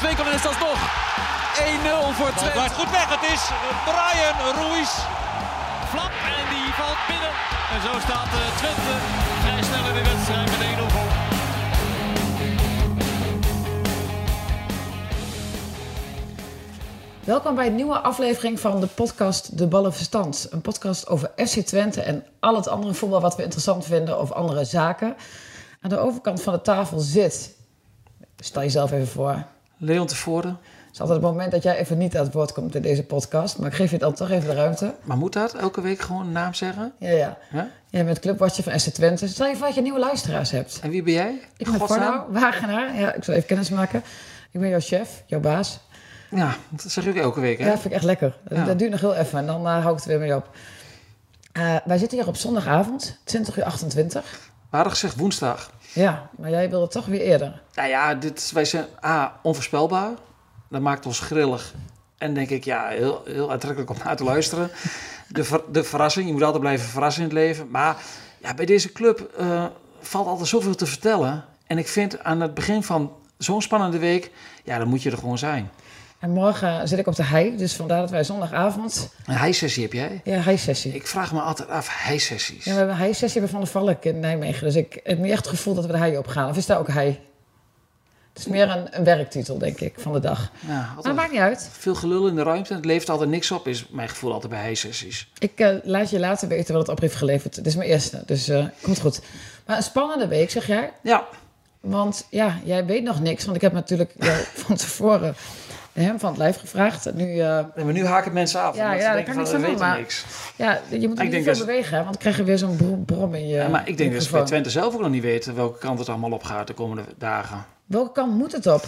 Wolfswinkel en is dat nog 1-0 voor Bal Twente. blijft goed weg. Het is Brian Ruiz. Flap en die valt binnen. En zo staat eh, Twente vrij snel in de wedstrijd met 1-0 voor. Welkom bij een nieuwe aflevering van de podcast De Ballenverstand. Een podcast over FC Twente en al het andere voetbal wat we interessant vinden of andere zaken. Aan de overkant van de tafel zit, stel jezelf even voor. Leon tevoren. Het is altijd het moment dat jij even niet aan het woord komt in deze podcast, maar ik geef je dan toch even de ruimte. Maar moet dat elke week gewoon een naam zeggen? Ja, ja. Ja? Jij bent clubwatcher van FC Twente. Stel je voor dat je nieuwe luisteraars hebt. En wie ben jij? Ik ben? Forno, Wagenaar. Ja, ik zal even kennis maken. Ik ben jouw chef, jouw baas. Ja, dat zeg ik ook elke week, hè? Ja, vind ik echt lekker. Ja. Dat duurt nog heel even en dan eh, hou ik het weer mee op. Eh, wij zitten hier op zondagavond, 20 uur 28. We hadden gezegd woensdag. Ja, maar jij wilde toch weer eerder. Nou ja, dit, wij zijn A, onvoorspelbaar. Dat maakt ons grillig. En denk ik, ja, heel, heel aantrekkelijk om naar te luisteren. De, de verrassing, je moet altijd blijven verrassen in het leven. Maar ja, bij deze club eh, valt altijd zoveel te vertellen. En ik vind aan het begin van zo'n spannende week, ja, dan moet je er gewoon zijn. En morgen zit ik op de hei, dus vandaar dat wij zondagavond... Een high-sessie heb jij? Ja, hei-sessie. Ik vraag me altijd af, high-sessies. Ja, we hebben een hei-sessie bij Van der Valk in Nijmegen. Dus ik heb meer echt het gevoel dat we de hei op gaan. Of is daar ook hei? Het is meer een, een werktitel, denk ik, van de dag. Ja, Maar dat maakt niet uit. veel gelul in de ruimte. Het levert altijd niks op, is mijn gevoel altijd bij high-sessies. Ik eh, laat je later weten wat het op heeft geleverd. Dit is mijn eerste, dus eh, komt goed. Maar een spannende week, zeg jij? Ja, Want ja, jij weet nog niks. Want ik heb natuurlijk van tevoren hem van het lijf gevraagd. En nu, eh, en maar nu haken mensen af. Ja, ja, denken kan ik van, niks ja, je moet niet veel dat- bewegen, want dan krijg je weer zo'n brom, in je Ja, maar ik denk dat ze bij microfoon. Twente zelf ook nog niet weten welke kant het allemaal op gaat de komende dagen. Welke kant moet het op?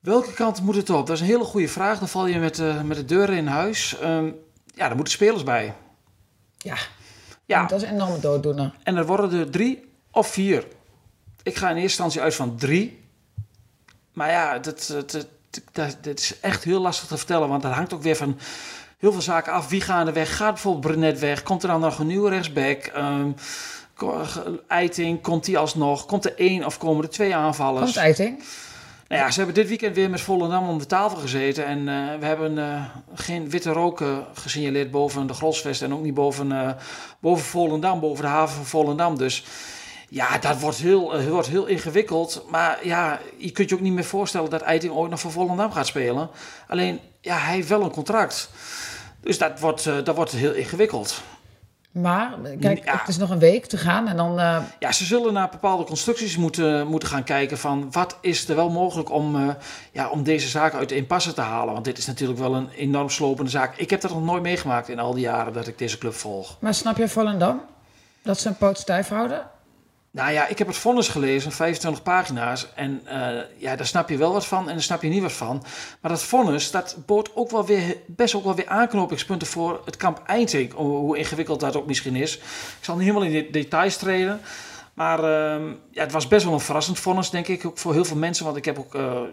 Welke kant moet het op? Dat is een hele goede vraag. Dan val je met, de met de deuren in huis. Ehm, ja, daar moeten spelers bij. Ja, Ja, dat is een enorme dooddoener. en er worden er drie of vier. Ik ga in eerste instantie uit van drie. Maar ja, dat, dat, dat, dat, is echt heel lastig te vertellen. Want dat hangt ook weer van heel veel zaken af. Wie gaan er weg? Gaat bijvoorbeeld Brenet weg? Komt er dan nog een nieuwe rechtsback? Ehm Eiting, komt die alsnog? Komt er één of komen er twee aanvallers? Komt Eiting? Nou ja, ze hebben dit weekend weer met Volendam om de tafel gezeten. En eh, we hebben eh, geen witte rook eh, gesignaleerd boven de Grosvest. En ook niet boven, eh, boven Volendam, boven de haven van Volendam. Dus ja, dat wordt heel, eh, wordt heel ingewikkeld. Maar ja, je kunt je ook niet meer voorstellen dat Eiting ooit nog voor Volendam gaat spelen. Alleen, ja, hij heeft wel een contract. Dus dat wordt, eh, dat wordt heel ingewikkeld. Maar, kijk, Ja. het is nog een week te gaan en dan... eh, Ja, ze zullen naar bepaalde constructies moeten, moeten gaan kijken van wat is er wel mogelijk om, ja, om deze zaak uit de impasse te halen. Want dit is natuurlijk wel een enorm slopende zaak. Ik heb dat nog nooit meegemaakt in al die jaren dat ik deze club volg. maar snap je Volendam? Dat ze een poot stijf houden? Nou ja, ik heb het vonnis gelezen, 25 pagina's. En eh, ja, daar snap je wel wat van en daar snap je niet wat van. Maar dat vonnis, dat bood ook wel weer, best ook wel weer aanknopingspunten voor het kamp Eindhoven. Hoe ingewikkeld dat ook misschien is. Ik zal niet helemaal in de details treden. Maar ehm, ja, het was best wel een verrassend vonnis, denk ik, ook voor heel veel mensen. Want ik heb ook eh, eh,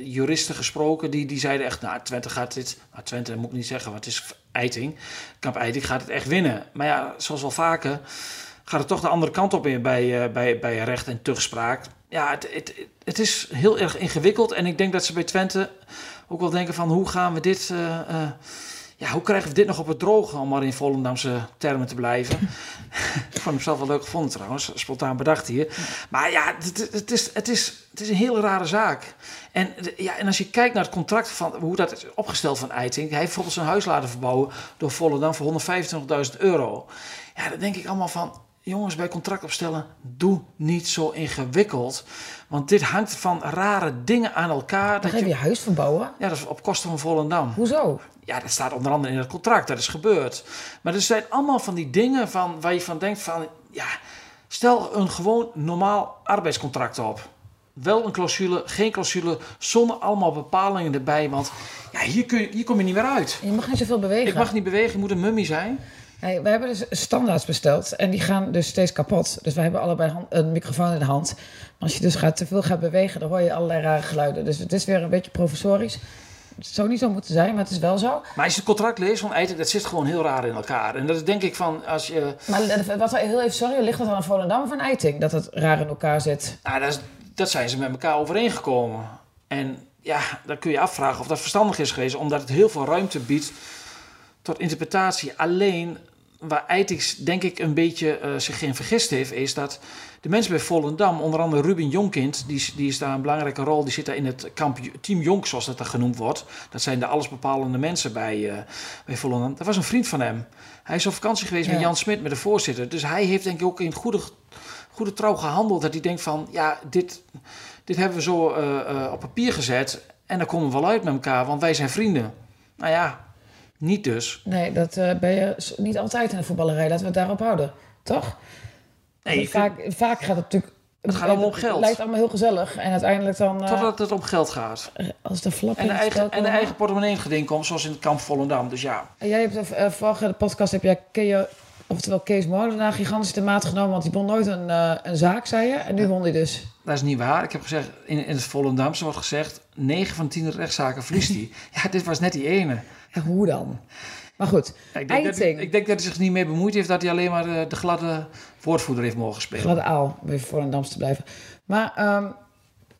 juristen gesproken die, die zeiden echt... Nou, Twente gaat dit... Nou, Twente moet ik niet zeggen, want het is Eiting. Kamp Eiting gaat het echt winnen. Maar ja, zoals wel vaker gaat het toch de andere kant op in bij, eh, bij, bij recht en tugspraak. Ja, het, het, het is heel erg ingewikkeld. En ik denk dat ze bij Twente ook wel denken van... hoe gaan we dit... eh, eh, ja, hoe krijgen we dit nog op het droge, om maar in Volendamse termen te blijven. ik vond hem zelf wel leuk gevonden trouwens, spontaan bedacht hier. Maar ja, het, het, is, het, is, het is een hele rare zaak. En, ja, en als je kijkt naar het contract van hoe dat is opgesteld van Eiting. Hij heeft bijvoorbeeld zijn huis laten verbouwen door Volendam voor 125.000 euro. Ja, dan denk ik allemaal van, jongens, bij contract opstellen, doe niet zo ingewikkeld. Want dit hangt van rare dingen aan elkaar. Dan ga je je, je huis verbouwen? ja, dat is op kosten van Volendam. Hoezo? Ja, dat staat onder andere in het contract, dat is gebeurd. Maar er zijn allemaal van die dingen van, waar je van denkt van... ja, stel een gewoon normaal arbeidscontract op. Wel een clausule, geen clausule, zonder allemaal bepalingen erbij. Want ja, hier, kun je, hier kom je niet meer uit. Je mag niet zoveel bewegen. Ik mag niet bewegen, je moet een mummie zijn. Hey, we hebben dus standaards besteld en die gaan dus steeds kapot. Dus wij hebben allebei hand- een microfoon in de hand. Maar als je dus gaat, te veel gaat bewegen, dan hoor je allerlei rare geluiden. Dus het is weer een beetje professorisch. Het zou niet zo moeten zijn, maar het is wel zo. Maar als je het contract leest van Eiting, dat zit gewoon heel raar in elkaar. En dat is denk ik van, als je... Maar wat, heel even, sorry, ligt dat aan Volendam of aan Eiting? Dat het raar in elkaar zit? Nou, dat, is- dat zijn ze met elkaar overeengekomen. En ja, dan kun je afvragen of dat verstandig is geweest, omdat het heel veel ruimte biedt tot interpretatie. Alleen waar Eitix denk ik een beetje eh, zich in vergist heeft, is dat de mensen bij Volendam, onder andere Ruben Jonkind, die, is- die is daar een belangrijke rol, die zit daar in het kamp Team Jonk, zoals dat dan genoemd wordt. Dat zijn de allesbepalende mensen bij, eh, bij Volendam. Dat was een vriend van hem. Hij is op vakantie geweest met Ja. Jan Smit, met de voorzitter. Dus hij heeft denk ik ook in goede, goede trouw gehandeld. Dat hij denkt van, ja, dit, dit hebben we zo eh, op papier gezet. En dan komen we wel uit met elkaar, want wij zijn vrienden. Nou ja, niet dus. Nee, dat eh, ben je niet altijd in de voetballerij. Laten we het daarop houden. Toch? Nee, vaak, vaak gaat het natuurlijk... Het gaat allemaal om geld. Het lijkt allemaal heel gezellig. En uiteindelijk dan... eh, Totdat het om geld gaat. als de flap En de eigen, en de eigen portemonnee in geding komt, zoals in het kamp Volendam. Dus ja, En Jij hebt de eh, vorige podcast heb jij Keo, oftewel Kees Molenaar gigantisch de maat genomen, want die won nooit een, een zaak, zei je. En nu won hij dus. dat is niet waar. Ik heb gezegd, in, in het Volendamse wordt gezegd, 9 van 10 rechtszaken verliest hij. ja, dit was net die ene. En hoe dan? Maar goed, Ja, ik, denk dat, ik denk dat hij zich niet mee bemoeid heeft, dat hij alleen maar eh, de gladde woordvoerder heeft mogen spelen. gladde aal, om even voor een Dams te blijven. Maar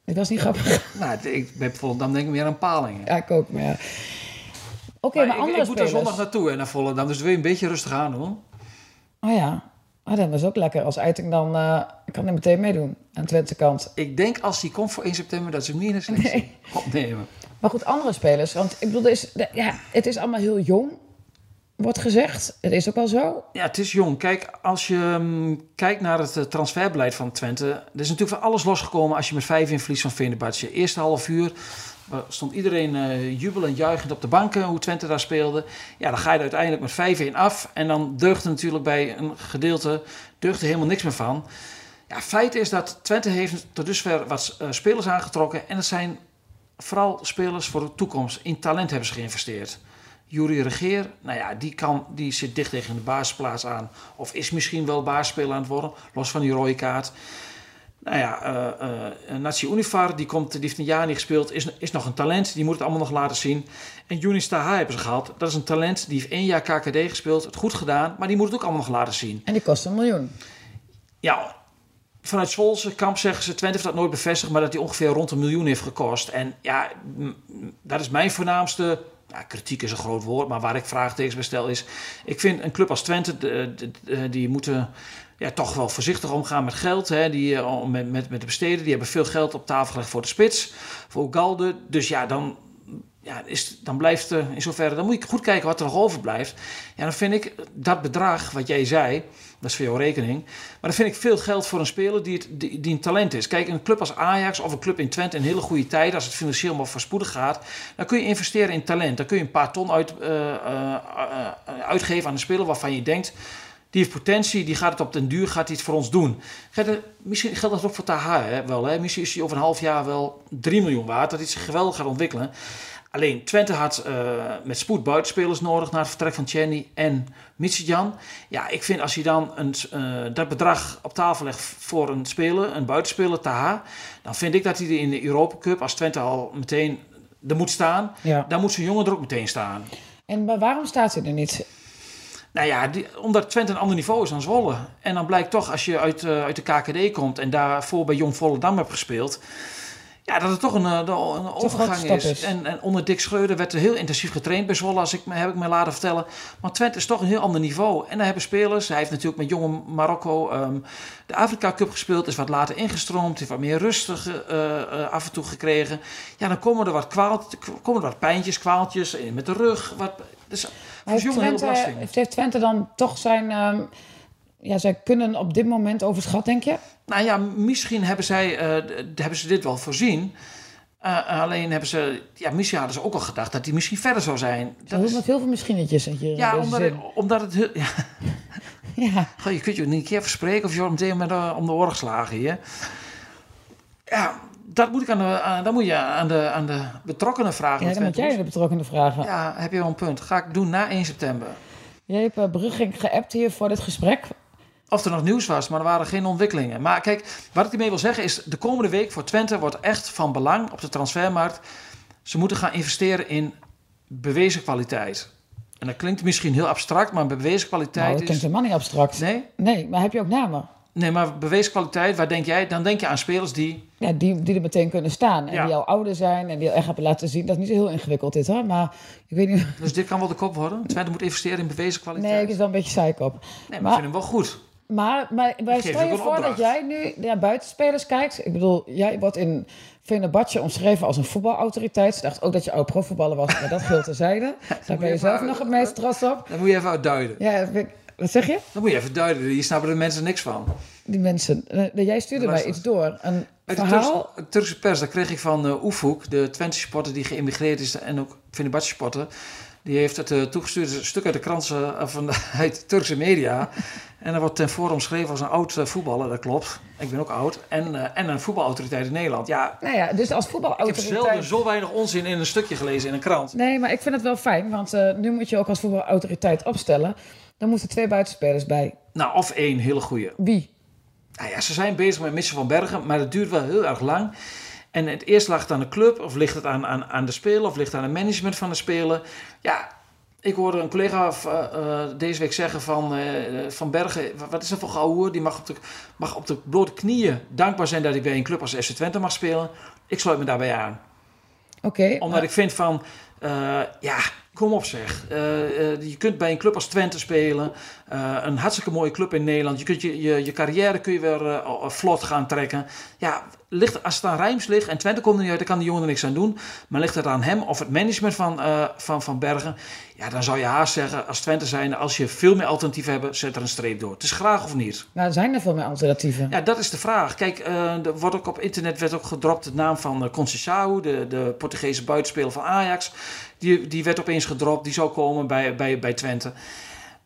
dit was niet grappig. Nou, ik, bij Volendam denk ik meer aan palingen. ja, ik ook, maar ja. Oké, Maar maar, ik, andere ik moet er zondag naartoe hè, naar Volendam, dus wil je een beetje rustig aan doen. Oh ja, oh, dat was ook lekker. Als Eiting dan eh, kan hij meteen meedoen aan Twente kant. Ik denk als hij komt voor 1 september dat ze hem niet in de selectie Nee. opnemen. Maar goed, andere spelers. Want ik bedoel, is, ja, het is allemaal heel jong, wordt gezegd. Het is ook wel zo. Ja, het is jong. Kijk, als je mm, kijkt naar het eh, transferbeleid van Twente... er is natuurlijk van alles losgekomen als je met vijf in verlies van Fenerbahce. Eerste half uur stond iedereen eh jubelend, juichend op de banken... hoe Twente daar speelde. Ja, dan ga je er uiteindelijk met 5-1 af. En dan deugt er natuurlijk bij een gedeelte deugt er helemaal niks meer van. Ja, feit is dat Twente heeft tot dusver wat eh, spelers aangetrokken... en dat zijn vooral spelers voor de toekomst. In talent hebben ze geïnvesteerd. Jurie Regeer, nou ja, die, kan, die zit dicht tegen de basisplaats aan. Of is misschien wel basisspeler aan het worden, los van die rode kaart. Nou ja, eh eh Natsi Unifar, die, komt, die heeft een jaar niet gespeeld, is, is nog een talent. Die moet het allemaal nog laten zien. En Yunis Taha hebben ze gehad. Dat is een talent, die heeft één jaar KKD gespeeld, het goed gedaan. Maar die moet het ook allemaal nog laten zien. En die kost een miljoen. Ja, vanuit Zwolse kamp zeggen ze, Twente heeft dat nooit bevestigd, maar dat hij ongeveer rond een miljoen heeft gekost. En ja, dat is mijn voornaamste, ja, kritiek is een groot woord, maar waar ik vraagtekens bij stel is, ik vind een club als Twente, die moeten ja, toch wel voorzichtig omgaan met geld. Hè, die, eh, met, met, met de besteden, die hebben veel geld op tafel gelegd voor de spits, voor Galde. Dus ja, dan, ja, is, dan blijft er in zoverre, dan moet je goed kijken wat er nog overblijft. Ja, dan vind ik dat bedrag, wat jij zei, dat is voor jouw rekening. Maar dan vind ik veel geld voor een speler die, het, die, een talent is. Kijk, een club als Ajax of een club in Twente in hele goede tijd, als het financieel maar voorspoedig gaat, dan kun je investeren in talent. Dan kun je een paar ton uit, eh, eh, eh, uitgeven aan een speler waarvan je denkt, die heeft potentie, die gaat het op den duur, gaat het voor ons doen. Misschien geldt dat ook voor Taha hè, wel. Hè? Misschien is hij over een half jaar wel 3 miljoen waard, dat hij zich geweldig gaat ontwikkelen. Alleen Twente had eh, met spoed buitenspelers nodig na het vertrek van Chenny en Mitsjan. Ja, ik vind als je dan een, eh, dat bedrag op tafel legt voor een speler, een buitenspeler, Taha, dan vind ik dat hij in de Europa Cup, als Twente al meteen er moet staan, Ja. dan moet zijn jongen er ook meteen staan. En maar waarom staat hij er niet? Nou ja, die, omdat Twente een ander niveau is dan Zwolle. En dan blijkt toch, als je uit, eh, uit de KKD komt en daarvoor bij Jong Volendam hebt gespeeld... Ja, dat het toch een, eh, een overgang is. is. En, en onder Dick Schreuder werd er heel intensief getraind bij Zwolle, als ik, heb ik me laten vertellen. Maar Twente is toch een heel ander niveau. En daar hebben spelers, hij heeft natuurlijk met jonge Marokko ehm, de Afrika Cup gespeeld, is wat later ingestroomd, heeft wat meer rustig eh, eh, af en toe gekregen. Ja, dan komen er wat, kwaal, komen er wat pijntjes, kwaaltjes met de rug. Wat, dus Heeft Twente, heeft Twente dan toch zijn... ehm, ja, zij kunnen op dit moment overschat, denk je? Nou ja, misschien hebben, zij, eh, hebben ze dit wel voorzien. Eh, alleen hebben ze, ja, misschien hadden ze ook al gedacht dat hij misschien verder zou zijn. Dat is met heel veel misschinnetjes. in je- ja, omdat, zin. omdat het ja, Ja. Goh, je kunt je niet een keer verspreken of je wordt meteen met, uh, om de oren geslagen hier. Ja, dat moet, ik aan de, aan, dat moet je aan de, aan de betrokkenen vragen. Ja, dan moet jij de betrokkenen vragen. Ja, heb je wel een punt. Ga ik doen na 1 september. Jij hebt uh, Brugging geappt hier voor dit gesprek. Of er nog nieuws was, maar er waren geen ontwikkelingen. Maar kijk, wat ik hiermee wil zeggen is... de komende week voor Twente wordt echt van belang op de transfermarkt. Ze moeten gaan investeren in bewezen kwaliteit. En dat klinkt misschien heel abstract, maar bewezen kwaliteit nou, dat klinkt helemaal niet abstract. Nee? Nee, maar heb je ook namen? Nee, maar bewezen kwaliteit, waar denk jij? Dan denk je aan spelers die... Ja, die, die er meteen kunnen staan. En Ja. die al ouder zijn en die al echt hebben laten zien. Dat is niet zo heel ingewikkeld dit hoor. Maar ik weet niet... Dus dit kan wel de kop worden. Twente moet investeren in bewezen kwaliteit. Nee, ik is wel een beetje zeikop. Nee, maar, maar- ik vind hem wel goed. Maar, maar, maar stel je voor dat jij nu naar buitenspelers kijkt. Ik bedoel, jij wordt in Venerbahce omschreven als een voetbalautoriteit. Ze dacht ook dat je oud profvoetballer was, maar dat geldt terzijde. Daar ben je je zelf nog het meest trots op. Dan moet je even uitduiden. Ja, wat zeg je? Dan moet je even duiden. Hier snappen de mensen niks van. Die mensen. eh, Jij stuurde mij iets door. Een Uit verhaal. Turkse, de Turkse pers, dat kreeg ik van uh, de Twente supporter die geïmmigreerd is en ook Fenerbahce supporter. Die heeft het uh, toegestuurd, een stuk uit de krant uh, van de, uit Turkse media. En dat wordt ten voren omschreven als een oud uh, voetballer, dat klopt. Ik ben ook oud. En, uh, en een voetbalautoriteit in Nederland. Ja, Nou ja, dus als ik heb voetbalautoriteit... zelden zo weinig onzin in een stukje gelezen in een krant. Nee, maar ik vind het wel fijn, want eh, nu moet je ook als voetbalautoriteit opstellen. Dan moeten twee buitenspelers bij. Nou, of één hele goeie. Wie? Nou ja, ze zijn bezig met Mitchell van Bergen, maar het duurt wel heel erg lang. En het eerst lag het aan de club, of ligt het aan, aan, aan de speler, of ligt het aan het management van de speler. Ja, ik hoorde een collega uh, uh, deze week zeggen van, uh, van Bergen, wat is dat voor gauw Die mag op, de, mag op de blote knieën dankbaar zijn dat hij bij een club als FC Twente mag spelen. Ik sluit me daarbij aan. Oké. Okay, Omdat ik vind van, uh, ja, kom op zeg. Uh, uh, je kunt bij een club als Twente spelen. Uh, een hartstikke mooie club in Nederland. Je kunt je, je, je carrière kun je weer vlot gaan trekken. Ja, ligt, als het aan Rijms ligt en Twente komt er niet uit, dan kan die jongen er niks aan doen. Maar ligt het aan hem of het management van, van, van Bergen, ja, dan zou je haast zeggen als Twente zijn, als je veel meer alternatieven hebt, zet er een streep door. Het is graag of niet. Nou, zijn er veel meer alternatieven? Ja, dat is de vraag. Kijk, er wordt ook op internet werd ook gedropt de naam van uh, Conceição, de, de Portugese buitenspeler van Ajax. Die, die werd opeens gedropt, die zou komen bij, bij, bij Twente.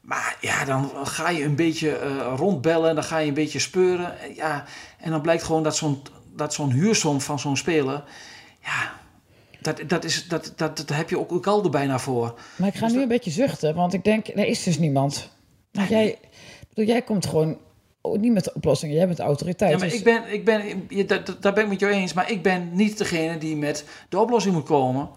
Maar ja, dan ga je een beetje uh, rondbellen, dan ga je een beetje speuren. Ja, en dan blijkt gewoon dat zo'n, dat zo'n huursom van zo'n speler... Ja, dat, dat, is, dat, dat, dat heb je ook, ook al er bijna voor. Maar ik ga Dus nu dat- een beetje zuchten, want ik denk, er is dus niemand. Want jij, bedoel, jij komt gewoon niet met de oplossing, jij bent de autoriteit. Ja, maar dus- ik ben, ik ben, daar ben ik met jou eens, maar ik ben niet degene die met de oplossing moet komen.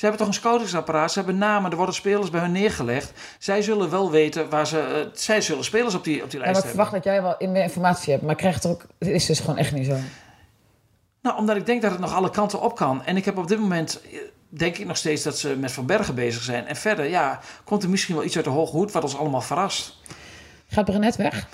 Ze hebben toch een scoutingsapparaat, ze hebben namen, er worden spelers bij hun neergelegd. Zij zullen wel weten waar ze, eh, zij zullen spelers op die, op die lijst ik hebben. verwacht dat jij wel meer informatie hebt, maar ik krijg het ook, het is dus gewoon echt niet zo. Nou, omdat ik denk dat het nog alle kanten op kan. En ik heb op dit moment, eh, denk ik nog steeds dat ze met Van Bergen bezig zijn. En verder, ja, komt er misschien wel iets uit de hoge hoed wat ons allemaal verrast. Gaat Brenet weg?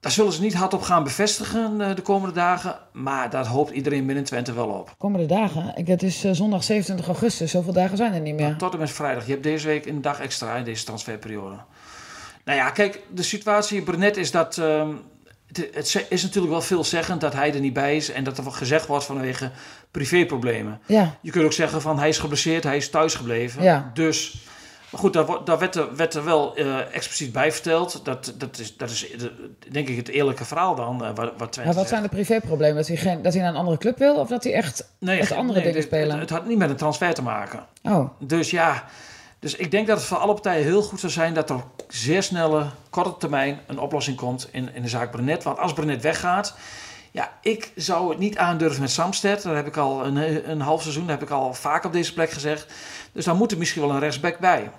Daar zullen ze niet hardop gaan bevestigen eh, de komende dagen. Maar daar hoopt iedereen binnen Twente wel op. Komende dagen. Ik, het is eh, zondag 27 augustus, zoveel dagen zijn er niet meer. Tot en met vrijdag. Je hebt deze week een dag extra in deze transferperiode. Nou ja, kijk, de situatie Brenet is dat... ehm, het, het is natuurlijk wel veelzeggend dat hij er niet bij is... en dat er wel gezegd wordt vanwege privéproblemen. Ja, Je kunt ook zeggen van hij is geblesseerd, hij is thuis gebleven. Ja. Dus... Maar goed, daar, werd, er, werd er wel eh, expliciet bij verteld. Dat, dat, is, dat is de- denk ik het eerlijke verhaal dan, eh, wat, wat maar zijn de privéproblemen? Dat hij, geen, dat hij naar een andere club wil of dat hij echt Nee, andere nee, dingen spelen? Het, het had niet met een transfer te maken. Oh, Dus ja, dus ik denk dat het voor alle partijen heel goed zou zijn dat er zeer snelle, korte termijn een oplossing komt in, in de zaak Brenet. Want als Brenet weggaat, ja, ik zou het niet aandurven met Samsted. Daar heb ik al een, een half seizoen, heb ik al vaak op deze plek gezegd. Dus dan moet er misschien wel een rechtsback bij.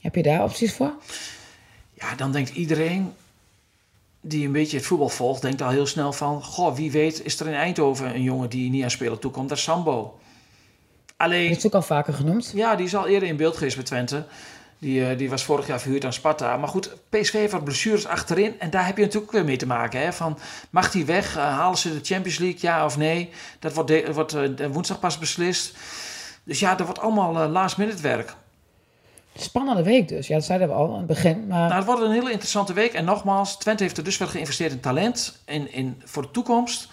heb je daar opties voor? Ja, dan denkt iedereen die een beetje het voetbal volgt, denkt al heel snel van... Goh, wie weet is er in Eindhoven een jongen die niet aan spelen toekomt. Dat is Sambo. Alleen, is ook al vaker genoemd. ja, die is al eerder in beeld geweest bij Twente. Die, eh, die was vorig jaar verhuurd aan Sparta. Maar goed, PSV heeft wat blessures achterin. En daar heb je natuurlijk ook weer mee te maken. Hè? Van, mag die weg? Eh, halen ze de Champions League, ja of nee? Dat wordt, de- wordt eh, woensdag pas beslist. Dus ja, dat wordt allemaal last minute werk. Spannende week dus. Ja, dat zeiden we al aan het begin. Maar Nou, het wordt een hele interessante week. En nogmaals, Twente heeft er dus wel geïnvesteerd in talent in, in, voor de toekomst.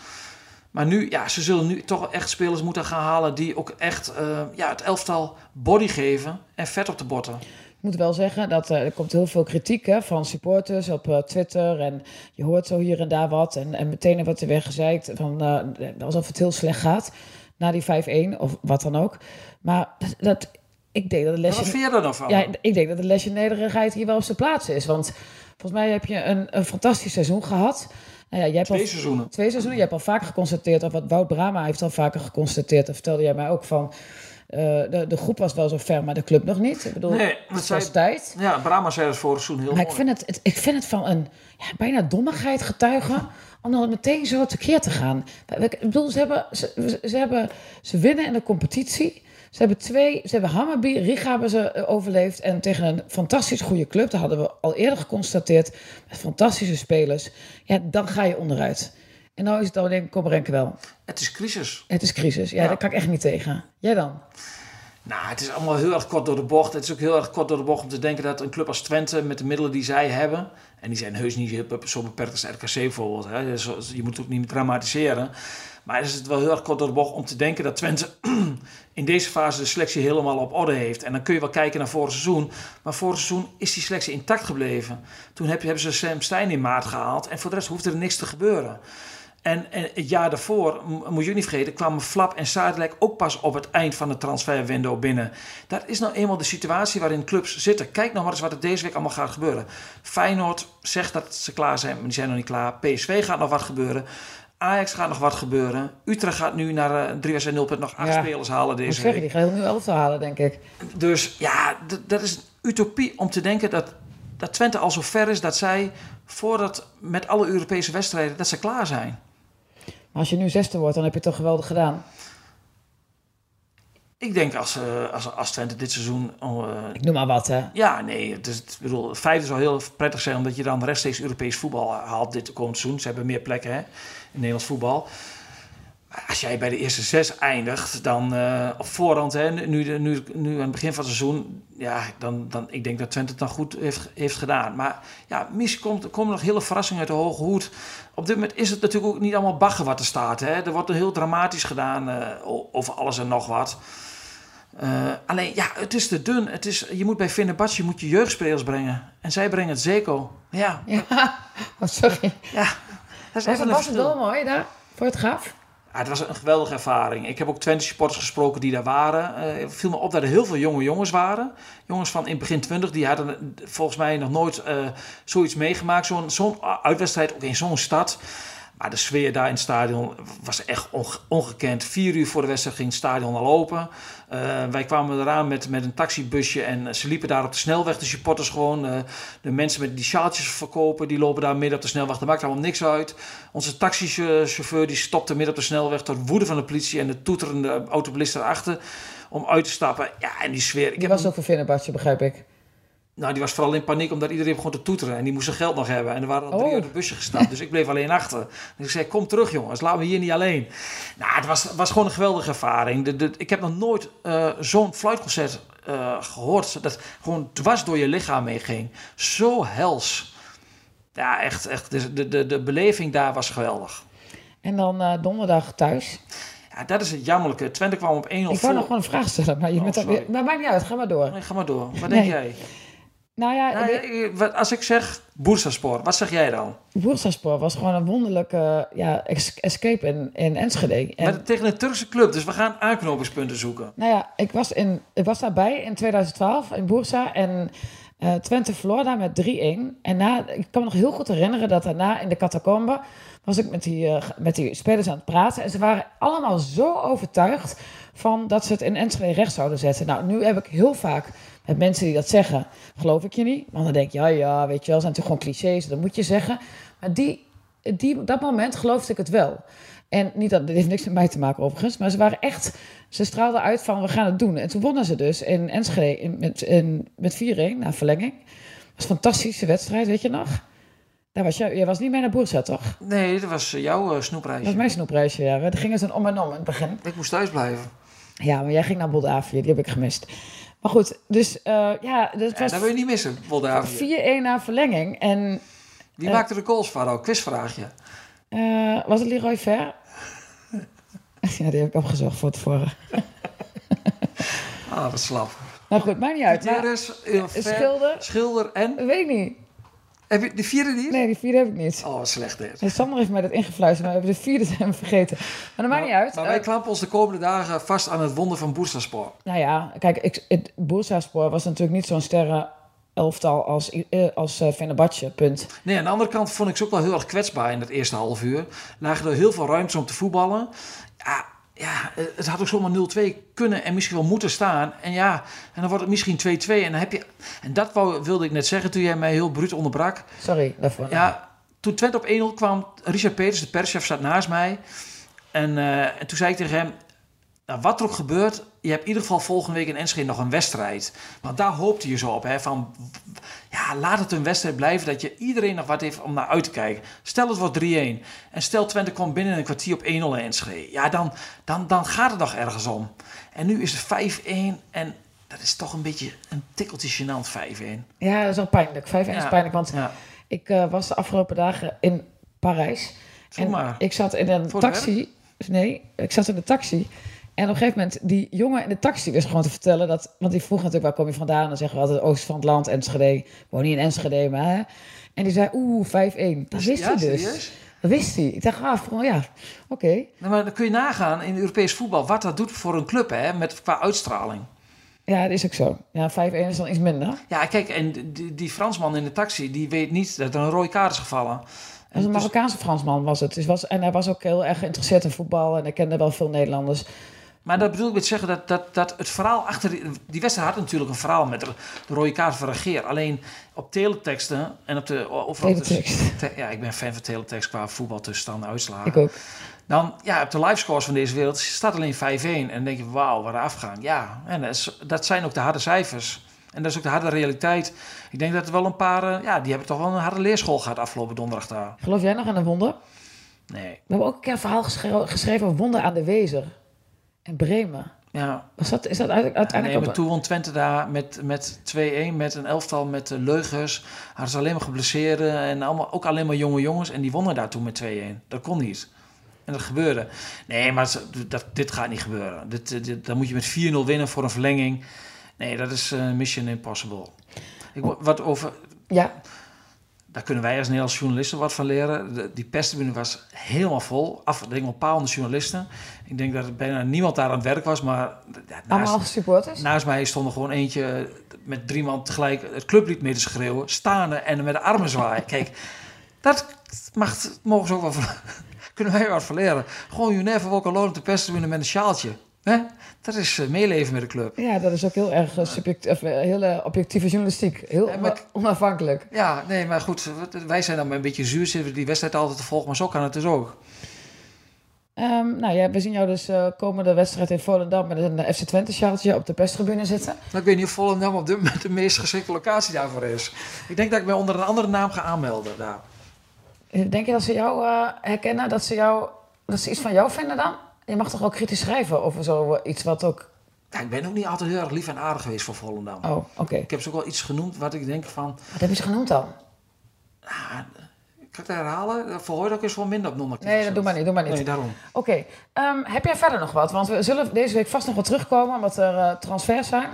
Maar nu, ja, ze zullen nu toch echt spelers moeten gaan halen die ook echt ja, het elftal body geven en vet op de botten. Moet wel zeggen dat er komt heel veel kritiek hè, van supporters op Twitter. En je hoort zo hier en daar wat. En, en meteen wordt er weer gezegd van, alsof het heel slecht gaat na die 5-1 of wat dan ook. Maar dat, ik denk dat de lesje... Wat vind je er dan van? Ja, ik denk dat de lesje nederigheid hier wel op zijn plaats is. Want volgens mij heb je een, een fantastisch seizoen gehad. Nou ja, jij hebt twee al, seizoenen. Twee seizoenen. Je hebt al vaker geconstateerd, of wat Wout Brama heeft al vaker geconstateerd. Dat vertelde jij mij ook van... Uh, de, de groep was wel zo ver, maar de club nog niet. Ik bedoel, nee, het was tijd. Ja, Brama zei het vorig seizoen heel maar mooi. ik vind het, ik vind het van een ja, bijna dommigheid getuigen om dan meteen zo tekeer te gaan. Ik bedoel, ze, hebben, ze, ze, hebben, ze winnen in de competitie. Ze hebben twee, ze hebben Hammerby, Riga hebben ze eh, overleefd. En tegen een fantastisch goede club, dat hadden we al eerder geconstateerd. Met fantastische spelers. Ja, dan ga je onderuit. En nou is het alleen Kommerenke wel. Het is crisis. Het is crisis, ja, daar kan ik echt niet tegen. Jij dan? Nou, het is allemaal heel erg kort door de bocht. Het is ook heel erg kort door de bocht om te denken dat een club als Twente met de middelen die zij hebben, en die zijn heus niet zo beperkt als RKC bijvoorbeeld, hè. je moet het ook niet dramatiseren, maar is het wel heel erg kort door de bocht om te denken dat Twente in deze fase de selectie helemaal op orde heeft. En dan kun je wel kijken naar vorig seizoen. Maar vorig seizoen is die selectie intact gebleven. Toen heb, hebben ze Sam Stein in maart gehaald. En voor de rest hoeft er niks te gebeuren. En, en, het jaar daarvoor, moet je niet vergeten, kwamen Flap en Zuidelijk ook pas op het eind van het transferwindow binnen. Dat is nou eenmaal de situatie waarin clubs zitten. Kijk nog maar eens wat er deze week allemaal gaat gebeuren. Feyenoord zegt dat ze klaar zijn, maar die zijn nog niet klaar. PSV gaat nog wat gebeuren. Ajax gaat nog wat gebeuren. Utrecht gaat nu naar uh, 3 0 nog acht spelers halen deze week. Die gaan nu elf halen, denk ik. Dus ja, dat is utopie om te denken dat, dat Twente al zo ver is dat zij, voordat met alle Europese wedstrijden, dat ze klaar zijn. Als je nu zesde wordt, dan heb je het toch geweldig gedaan. Ik denk als, uh, als, als Twente dit seizoen... Uh, ik noem maar wat, hè? Ja, nee. Het, is, het, bedoel, feit zou heel prettig zijn... omdat je dan rechtstreeks Europees voetbal haalt dit komend seizoen. Ze hebben meer plekken hè, in Nederlands voetbal. Als jij bij de eerste zes eindigt, dan uh, op voorhand, hè, nu, nu, nu aan het begin van het seizoen, ja, dan, dan ik denk dat Twente het dan goed heeft, heeft gedaan. Maar ja, misschien komt, komen nog hele verrassingen uit de hoge hoed. Op dit moment is het natuurlijk ook niet allemaal bagger wat er staat. Hè. Er wordt heel dramatisch gedaan uh, over alles en nog wat. Uh, alleen, ja, het is te dun. Het is, je moet bij Fenerbahce moet je jeugdspelers brengen. En zij brengen het Zeko. Ja. Ja, oh, sorry. Ja, dat is echt Was het wel mooi daar, voor het graf? Ja, het was een geweldige ervaring. Ik heb ook Twente supporters gesproken die daar waren. Het viel me op dat er heel veel jonge jongens waren. Jongens van in begin 20, die hadden volgens mij nog nooit uh, zoiets meegemaakt. Zo'n zo'n uitwedstrijd, ook in zo'n stad. Maar de sfeer daar in het stadion was echt ongekend. Vier uur voor de wedstrijd ging het stadion al open. Uh, wij kwamen eraan met, met een taxibusje en ze liepen daar op de snelweg. De supporters gewoon. Uh, de mensen met die sjaaltjes verkopen, die lopen daar midden op de snelweg. Dat maakt allemaal niks uit. Onze taxichauffeur die stopte midden op de snelweg tot woede van de politie en de toeterende automobilist erachter om uit te stappen. Ja, en die sfeer. Die was ook voor Vinnenbartje, begrijp ik. Nou, die was vooral in paniek omdat iedereen begon te toeteren. En die moest zijn geld nog hebben. En er waren al drie oh. uit het busje gestapt. Dus ik bleef alleen achter. Dus ik zei, kom terug jongens, laten we hier niet alleen. Nou, het was, was gewoon een geweldige ervaring. De, de, ik heb nog nooit uh, zo'n fluitconcert uh, gehoord. Dat gewoon dwars door je lichaam meeging. Zo hels. Ja, echt. echt de, de, de beleving daar was geweldig. En dan uh, donderdag thuis? Ja, dat is het jammerlijke. Twente kwam op 1-0 Ik wou nog gewoon een vraag stellen, maar je oh, bent weer... Maar maakt niet uit, ga maar door. Nee, ga maar door. Wat denk jij? Nou ja, nou als ik zeg Boersaspor, wat zeg jij dan? Boersaspor was gewoon een wonderlijke ja, escape in, in Enschede. En, maar tegen een Turkse club, dus we gaan aanknopingspunten zoeken. Nou ja, ik was, in, ik was daarbij in 2012 in Boersa en uh, Twente daar met 3-1. En na, ik kan me nog heel goed herinneren dat daarna in de catacombe was ik met die, uh, met die spelers aan het praten. En ze waren allemaal zo overtuigd van dat ze het in Enschede recht zouden zetten. Nou, nu heb ik heel vaak met mensen die dat zeggen, geloof ik je niet. Want dan denk je, ja, ja, weet je wel, zijn natuurlijk gewoon clichés, dat moet je zeggen. Maar die, die, dat moment geloofde ik het wel. En niet dat, dit heeft niks met mij te maken overigens, maar ze waren echt, ze straalden uit van we gaan het doen. En toen wonnen ze dus in Enschede in, met, in, met 4-1 na verlenging. Dat was een fantastische wedstrijd, weet je nog? Daar was jij, jij was niet mee naar Boersa, toch? Nee, dat was jouw uh, snoepreisje. Dat was mijn snoepreisje, ja. Er gingen ze om en om in het begin. Ik moest thuis blijven. Ja, maar jij ging naar Moldavia, die heb ik gemist. Maar goed, dus uh, ja... Dat was dat wil je niet missen, Moldavia. 4-1 na verlenging. En, Wie uh, maakte de goals, Faro? Quizvraagje. Uh, was het Leroy Ver? ja, die heb ik opgezocht voor tevoren. ah, dat is slap. Nou goed, maakt niet uit. Gutierrez, ver- Schilder? Schilder en... weet ik niet. Heb je de vierde niet? Nee, die vierde heb ik niet. Oh, wat slecht dit. Nee, Sander heeft mij dat ingefluisterd, maar we hebben de vierde zijn vergeten. Maar dat maakt niet uit. Maar wij Eh, klampen ons de komende dagen vast aan het wonder van Boersterspoor. nou ja, kijk, ik, het was natuurlijk niet zo'n sterren elftal als, eh, als eh, Fenerbahce, punt. Nee, aan de andere kant vond ik ze ook wel heel erg kwetsbaar in het eerste half uur. Lagen er heel veel ruimte om te voetballen. Ja, ja, het had ook zomaar 0-2 kunnen en misschien wel moeten staan. En ja, en dan wordt het misschien 2-2. En dan heb je. En dat wou, wilde ik net zeggen toen jij mij heel bruut onderbrak. Sorry daarvoor. Ja, toen Twente op 1-0 kwam, Richard Peters, de perschef, zat naast mij. En, eh, en toen zei ik tegen hem, nou, wat er ook gebeurt, je hebt in ieder geval volgende week in Enschede nog een wedstrijd. Want daar hoopte je zo op, hè, van ja, laat het een wedstrijd blijven, dat je iedereen nog wat heeft om naar uit te kijken. Stel het wordt 3-1 en stel Twente komt binnen een kwartier op 1-0 in Enschede. Ja, dan, dan, dan gaat het nog ergens om. En nu is het 5-1 en dat is toch een beetje een tikkeltje gênant 5-1. Ja, dat is wel pijnlijk. 5-1 is Ja. pijnlijk, want Ja. ik eh, was de afgelopen dagen in Parijs. Zeg en ik zat in een taxi. Nee, ik zat in de taxi. En op een gegeven moment, die jongen in de taxi wist gewoon te vertellen dat... Want die vroeg natuurlijk, waar kom je vandaan? Dan zeggen we altijd oosten van het land, Enschede. Ik woon niet in Enschede, maar... hè. En die zei, oeh, 5-1. Dat wist Ja, hij dus. serieus? Dat wist hij. Ik dacht, ah, ja, oké. Nou, maar dan kun je nagaan in Europees voetbal wat dat doet voor een club hè, met, qua uitstraling. Ja, dat is ook zo. Ja, 5-1 is dan iets minder. Ja, kijk, en die, die Fransman in de taxi, die weet niet dat er een rode kaart is gevallen. een dus- Marokkaanse Fransman, was het. Dus was, en hij was ook heel erg geïnteresseerd in voetbal. En hij kende wel veel Nederlanders. Maar dat bedoel ik met zeggen dat, dat, dat het verhaal achter... Die, die wedstrijd had natuurlijk een verhaal met de, de rode kaart van Regeer. Alleen op teleteksten en op de... Of op de- Teletext. te- ja, ik ben fan van teletext qua voetbal tussenstand en uitslagen. Ik ook. Dan, ja, op de livescores van deze wereld staat alleen 5-1. En dan denk je, wauw, wat een afgang. Ja, en dat, is- dat zijn ook de harde cijfers. En dat is ook de harde realiteit. Ik denk dat er wel een paar, eh, ja, die hebben toch wel een harde leerschool gehad afgelopen donderdag daar. Geloof jij nog aan een wonder? Nee, We hebben ook een keer een verhaal geschre- geschreven over Wonder aan de Wezer. In Bremen. ja. Was dat, is dat uite- Nee, uiteindelijk maar toen won Twente daar met, met 2-1, met een elftal met eh, leugens. Hadden ze alleen maar geblesseerden en allemaal, ook alleen maar jonge jongens. En die wonnen daar toen met 2-1. Dat kon niet. En dat gebeurde. Nee, maar dat, dit gaat niet gebeuren. Dit, dit, dan moet je met 4-0 winnen voor een verlenging. Nee, dat is eh, mission impossible. Ik, wo- wat over, Ja, daar kunnen wij als Nederlandse journalisten wat van leren. De, die perstribune was helemaal vol. Afdeling op paalende journalisten. Ik denk dat er bijna niemand daar aan het werk was. Maar ja, naast, supporters. naast mij stond er gewoon eentje met drie man tegelijk het clublied mee te schreeuwen. Staande en met de armen zwaaien. Kijk, dat mag, mogen ze ook wel van, kunnen wij wat van leren. Gewoon you never walk alone op de perstribune met een sjaaltje. Hè? Dat is eh, meeleven met de club. Ja, dat is ook heel erg uh, subject, of, eh, hele objectieve journalistiek. Heel Ja, maar- ona- onafhankelijk. Ja, nee, maar goed. Wij zijn dan een beetje zuur. Zitten die wedstrijd altijd te volgen. Maar zo kan het dus ook. Ehm, nou ja, we zien jou dus eh, komende wedstrijd in Volendam met een eh, FC Twente sjaaltje op de perstribune zitten. Nou, ik weet niet of Volendam op dit moment de meest geschikte locatie daarvoor is. Ik denk dat ik mij onder een andere naam ga aanmelden daar. Eh, Denk je dat ze jou eh, herkennen, dat ze, jou, dat ze iets van jou vinden dan? Je mag toch ook kritisch schrijven over zoiets wat ook... Ja, ik ben ook niet altijd heel erg lief en aardig geweest voor Volendam. Oh, oké. Ik heb ze ook wel iets genoemd wat ik denk van... Wat heb je ze genoemd dan? Kan ik dat herhalen? Verhoor ook eens wel minder op non Nee, dat doe maar niet, doe maar niet. Nee, daarom. Oké, ehm, heb jij verder nog wat? Want we zullen deze week vast nog wat terugkomen, omdat er eh, transfers zijn.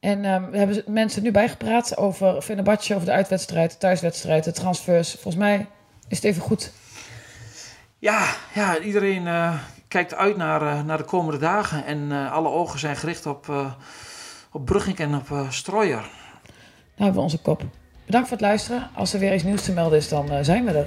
En ehm, we hebben mensen nu bijgepraat over Fenerbahce, over de uitwedstrijd, de thuiswedstrijd, de transfers. Volgens mij is het even goed. Ja, ja iedereen eh, kijkt uit naar, eh, naar de komende dagen. En eh, alle ogen zijn gericht op, eh op Brugging en op Strooier. Nou hebben we onze kop. Bedankt voor het luisteren. Als er weer iets nieuws te melden is, dan zijn we er.